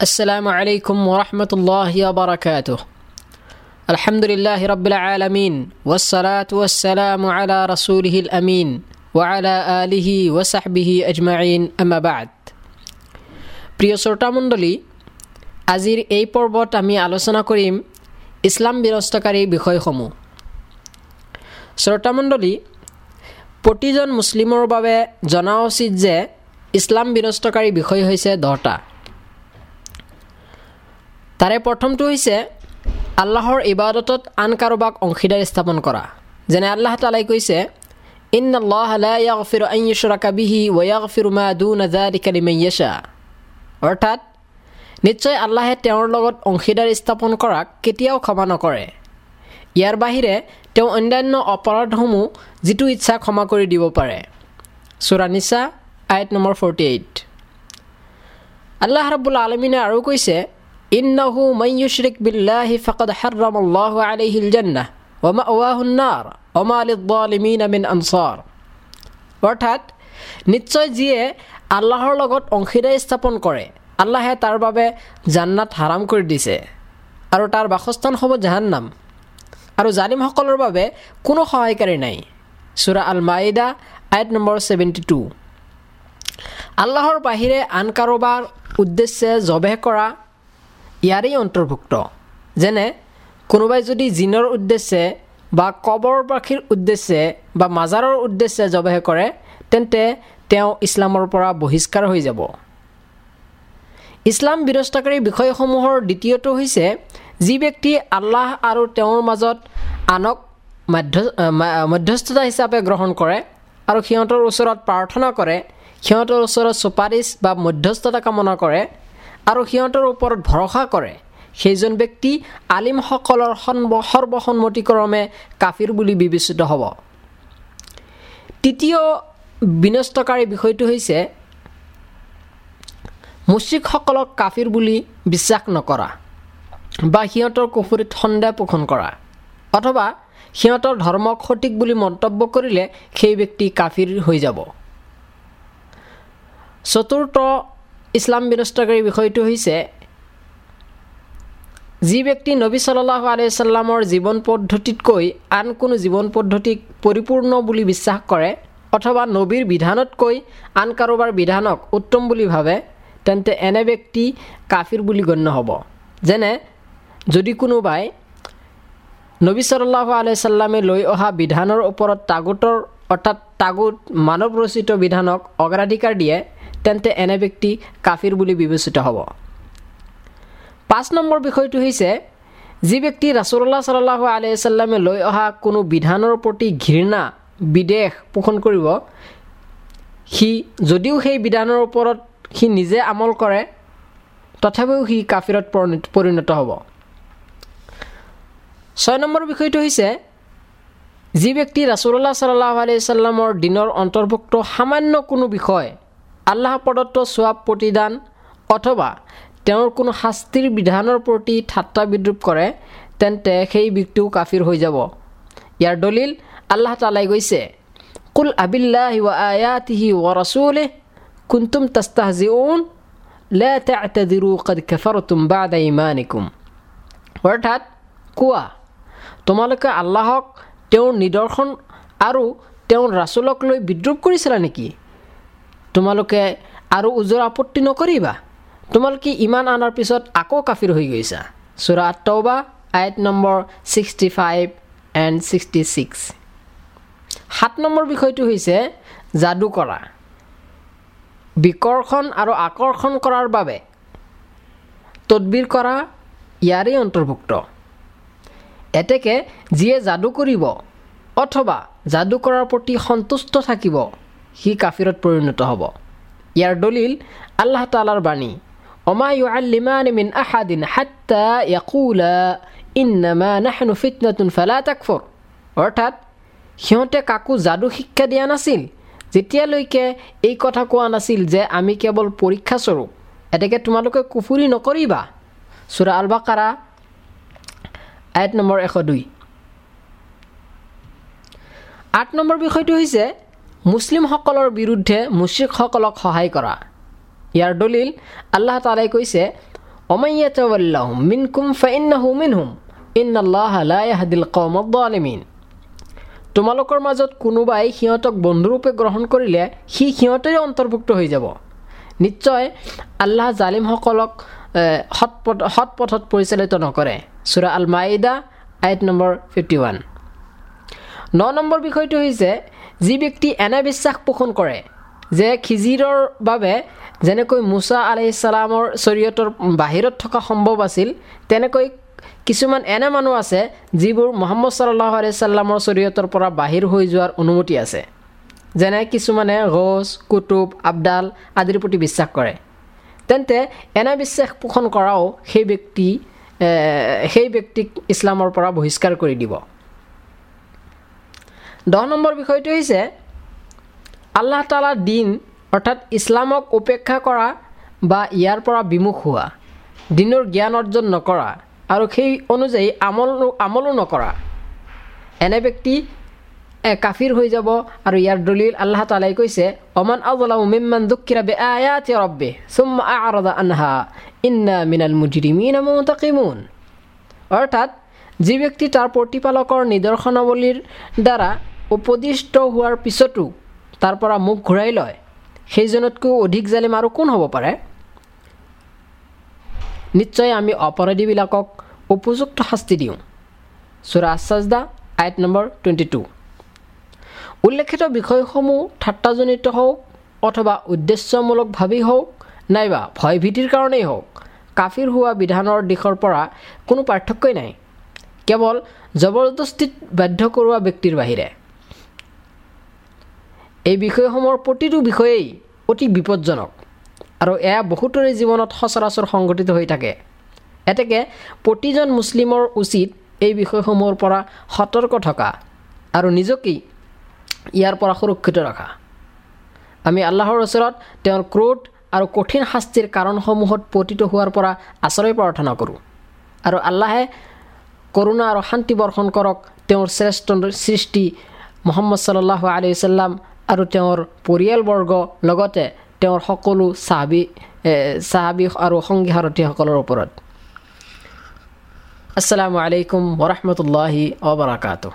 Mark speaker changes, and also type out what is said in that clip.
Speaker 1: السلام عليكم ورحمة الله وبركاته الحمد لله رب العالمين والصلاة والسلام على رسوله الأمين وعلى آله وصحبه أجمعين أما بعد প্ৰিয় শ্ৰোতামণ্ডলী আজিৰ এই পৰ্বত আমি আলোচনা কৰিম ইছলাম বিনষ্টকাৰী বিষয়সমূহ শ্ৰোতামণ্ডলী প্ৰতিজন মুছলিমৰ বাবে জনা উচিত যে ইছলাম বিনষ্টকাৰী বিষয় হৈছে দহটা তাৰে প্ৰথমটো হৈছে আল্লাহৰ ইবাদতত আন কাৰোবাক অংশীদাৰ স্থাপন কৰা। যেনে আল্লাহ তালাই কৈছে ইন আল্লাহ অৰ্থাৎ নিশ্চয় আল্লাহে তেওঁৰ লগত অংশীদাৰ স্থাপন কৰাক কেতিয়াও ক্ষমা নকৰে। ইয়াৰ বাহিৰে তেওঁ অন্যান্য অপৰাধসমূহ যিটো ইচ্ছা ক্ষমা কৰি দিব পাৰে। চোৰানিচা আইট নম্বৰ ফৰ্টি এইট আল্লাহ ৰাবুল আলমিনে আৰু কৈছে মাইয়ুশৰিক বিল্লাহি ফাকাদ হাৰ্ৰাম আল্লাহু আলাইহিল জান্নাহ ওয়া মাওয়াহুন নাৰ ওয়া মা লিয-যালিমিন মিন আনসাৰ অৰ্থাৎ নিশ্চয় যিয়ে আল্লাহৰ লগত অংশীদাৰ স্থাপন কৰে আল্লাহে তাৰ বাবে জান্নাত হাৰাম কৰি দিছে আৰু তাৰ বাসস্থান হ'ব জাহান্নাম। আৰু জালিমসকলৰ বাবে কোনো সহায়কাৰী নাই। চুৰা আল মাইদা আইট নম্বৰ ছেভেণ্টি টু আল্লাহৰ বাহিৰে আন কাৰোবাৰ উদ্দেশ্যে জবেহ কৰা ইয়াৰেই অন্তৰ্ভুক্ত। যেনে কোনোবাই যদি জিনৰ উদ্দেশ্যে বা কবৰবাসীৰ উদ্দেশ্যে বা মাজাৰৰ উদ্দেশ্যে জবেহ কৰে তেন্তে তেওঁ ইছলামৰ পৰা বহিষ্কাৰ হৈ যাব। ইছলাম বিৰস্তাকাৰী বিষয়সমূহৰ দ্বিতীয়টো হৈছে যি ব্যক্তি আল্লাহ আৰু তেওঁৰ মাজত আনক মাধ্য মধ্যস্থতা হিচাপে গ্ৰহণ কৰে আৰু সিহঁতৰ ওচৰত প্ৰাৰ্থনা কৰে সিহঁতৰ ওচৰত চুপাৰিচ বা মধ্যস্থতা কামনা কৰে আৰু সিহঁতৰ ওপৰত ভৰসা কৰে। সেইজন ব্যক্তি আলিমসকলৰ সৰ্বসন্মতিক্ৰমে কাফিৰ বুলি বিবেচিত হ'ব। তৃতীয় বিনষ্টকাৰী বিষয়টো হৈছে মুশ্ৰিকসকলক কাফিৰ বুলি বিশ্বাস নকৰা বা সিহঁতৰ কুফুৰীত সন্দেহ পোষণ কৰা অথবা সিহঁতৰ ধৰ্মক সঠিক বুলি মন্তব্য কৰিলে সেই ব্যক্তি কাফিৰ হৈ যাব। চতুৰ্থ ইছলাম বিনষ্টকাৰী বিষয়টো হৈছে যি ব্যক্তি নবী চল্লাহ আলাইচাল্লামৰ জীৱন পদ্ধতিতকৈ আন কোনো জীৱন পদ্ধতিক পৰিপূৰ্ণ বুলি বিশ্বাস কৰে অথবা নবীৰ বিধানতকৈ আন কাৰোবাৰ বিধানক উত্তম বুলি ভাবে তেন্তে এনে ব্যক্তি কাফিৰ বুলি গণ্য হ'ব। যেনে যদি কোনোবাই নবী চল্লাহ আলাইচাল্লামে লৈ অহা বিধানৰ ওপৰত তাগোতৰ অৰ্থাৎ তাগোত মানৱ ৰচিত বিধানক অগ্ৰাধিকাৰ দিয়ে তেন্তে এনে ব্যক্তি কাফিৰ বুলি বিবেচিত হ'ব। পাঁচ নম্বৰ বিষয়টো হৈছে যি ব্যক্তি ৰাছুল্লাহ চাল্লাহ আলাইচাল্লামে লৈ অহা কোনো বিধানৰ প্ৰতি ঘৃণা বিদেশ পোষণ কৰিব সি যদিও সেই বিধানৰ ওপৰত সি নিজে আমল কৰে তথাপিও সি কাফিৰত পৰিণত হ'ব। ছয় নম্বৰ বিষয়টো হৈছে যি ব্যক্তি ৰাছুল্লাহ চাল্লাহ আলাইচাল্লামৰ দিনৰ অন্তৰ্ভুক্ত সামান্য কোনো বিষয় আল্লাহ প্ৰদত্ত চোৱাব প্ৰতিদান অথবা তেওঁৰ কোনো শাস্তিৰ বিধানৰ প্ৰতি ঠাট্টা বিদ্ৰূপ কৰে তেন্তে সেই ব্যক্তিও কাফিৰ হৈ যাব। ইয়াৰ দলিল আল্লাহ তালাই গৈছে কুল আবিল্লাহি ৱা আয়াতিহি ৱা ৰাছুলিহ কুন্তুম তাস্তাহজিউন লা তা'তাদিৰু কদ কাফাৰতুম বা'দা ইমানিকুম অৰ্থাৎ কোৱা তোমালোকে আল্লাহক তেওঁৰ নিদৰ্শন আৰু তেওঁৰ ৰাচুলক লৈ বিদ্ৰোপ কৰিছিলা নেকি? তোমালোকে আৰু ওজৰ আপত্তি নকৰিবা। তোমালোকে ইমান অনাৰ পিছত আকৌ কাফিৰ হৈ গৈছা। চোৰা আত্তবা eight number sixty five and sixty six. সাত নম্বৰ বিষয়টো হৈছে যাদু কৰা। বিকৰ্ষণ আৰু আকৰ্ষণ কৰাৰ বাবে তদবিৰ কৰা ইয়াৰেই অন্তৰ্ভুক্ত। এতেকে যিয়ে যাদু কৰিব অথবা যাদু কৰাৰ প্ৰতি সন্তুষ্ট থাকিব সি কাফিৰত পৰিণত হ'ব। ইয়াৰ দলিল আল্লাহ তালাৰ বাণী। অমা ইউ আল্লিমান মিন আহাদিন হাত্তা য়াকুলা ইন্নামা নাহনু ফালা অৰ্থাৎ সিহঁতে কাকো যাদু শিক্ষা দিয়া নাছিল যেতিয়ালৈকে এই কথা কোৱা নাছিল যে আমি কেৱল পৰীক্ষাস্বৰূপ এতেকে তোমালোকে কুফুৰি নকৰিবা। চুৰা আলবাকাৰা আইট নম্বৰ এশ দুই। আঠ নম্বৰ বিষয়টো হৈছে মুছলিমসকলৰ বিৰুদ্ধে মুশ্ৰিকসকলক সহায় কৰা। ইয়াৰ দলিল আল্লাহ তালাই কৈছে তোমালোকৰ মাজত কোনোবাই সিহঁতক বন্ধুৰূপে গ্ৰহণ কৰিলে সি সিহঁতেৰে অন্তৰ্ভুক্ত হৈ যাব। নিশ্চয় আল্লাহ জালিমসকলক সৎ সৎ পথত পৰিচালিত নকৰে। চুৰা আল মাইদা আইট নম্বৰ ফিফটি ওৱান। ন নম্বৰ বিষয়টো হৈছে যি ব্যক্তি এনে বিশ্বাস পোষণ কৰে যে খিজিৰৰ বাবে যেনেকৈ মুছা আলহিচালামৰ চৰিয়তৰ বাহিৰত থকা সম্ভৱ আছিল তেনেকৈ কিছুমান এনে মানুহ আছে যিবোৰ মহম্মদ চাল্লাহ আলিয়াল্লামৰ চৰিয়তৰ পৰা বাহিৰ হৈ যোৱাৰ অনুমতি আছে। যেনে কিছুমানে গছ কুটুব আবদাল আদিৰ প্ৰতি বিশ্বাস কৰে। তেন্তে এনে বিশ্বাস পোষণ কৰাও সেই ব্যক্তি সেই ব্যক্তিক ইছলামৰ পৰা বহিষ্কাৰ কৰি দিব। দহ নম্বৰ বিষয়টো হৈছে আল্লাহ তালাৰ দিন অৰ্থাৎ ইছলামক উপেক্ষা কৰা বা ইয়াৰ পৰা বিমুখ হোৱা দিনৰ জ্ঞান অৰ্জন নকৰা আৰু সেই অনুযায়ী আমল আমলো নকৰা। এনে ব্যক্তি কাফিৰ হৈ যাব আৰু ইয়াৰ দলিল আল্লাহ তালাই কৈছে অমান মিম্মান দুখিৰা বে ৰব্বে আৰদা আনহা ইন্না মিনাল অৰ্থাৎ যি ব্যক্তি তাৰ প্ৰতিপালকৰ নিদৰ্শনাৱলীৰ দ্বাৰা উপদিষ্ট হোৱাৰ পিছতো তাৰ পৰা মুখ ঘূৰাই লয়। সেইজনতকৈ অধিক জালিম আৰু কোন হ'ব পাৰে? নিশ্চয় আমি অপৰাধীবিলাকক উপযুক্ত শাস্তি দিওঁ। চুৰা আচাজদা আইট নম্বৰ টুৱেণ্টি টু। উল্লেখিত বিষয়সমূহ ঠাট্টাজনিত হওক অথবা উদ্দেশ্যমূলকভাৱেই হওক নাইবা ভয়ভীতিৰ কাৰণেই হওক কাফিৰ হোৱা বিধানৰ দিশৰ পৰা কোনো পাৰ্থক্যই নাই। কেৱল জবৰদস্তিত বাধ্য কৰোৱা ব্যক্তিৰ বাহিৰে। এই বিষয়সমূহৰ প্ৰতিটো বিষয়েই অতি বিপদজনক আৰু এয়া বহুতৰে জীৱনত সচৰাচৰ সংঘটিত হৈ থাকে। এতেকে প্ৰতিজন মুছলিমৰ উচিত এই বিষয়সমূহৰ পৰা সতৰ্ক থকা আৰু নিজকেই ইয়াৰ পৰা সুৰক্ষিত ৰখা। আমি আল্লাহৰ ওচৰত তেওঁৰ ক্ৰোধ আৰু কঠিন শাস্তিৰ কাৰণসমূহত পতিত হোৱাৰ পৰা আশ্ৰয় প্ৰাৰ্থনা কৰোঁ আৰু আল্লাহে কৰোণা আৰু শান্তি বৰ্ষণ কৰক তেওঁৰ শ্ৰেষ্ঠ সৃষ্টি মহম্মদ চাল্লাহ আলি চাল্লাম আৰু তেওঁৰ পৰিয়ালবৰ্গ লগতে তেওঁৰ সকলো চাহাবী চাহাবী আৰু সংগী সাৰথীসকলৰ ওপৰত। আসসালামু আলাইকুম ওৰহমতুল্লাহি ওবৰাকাতু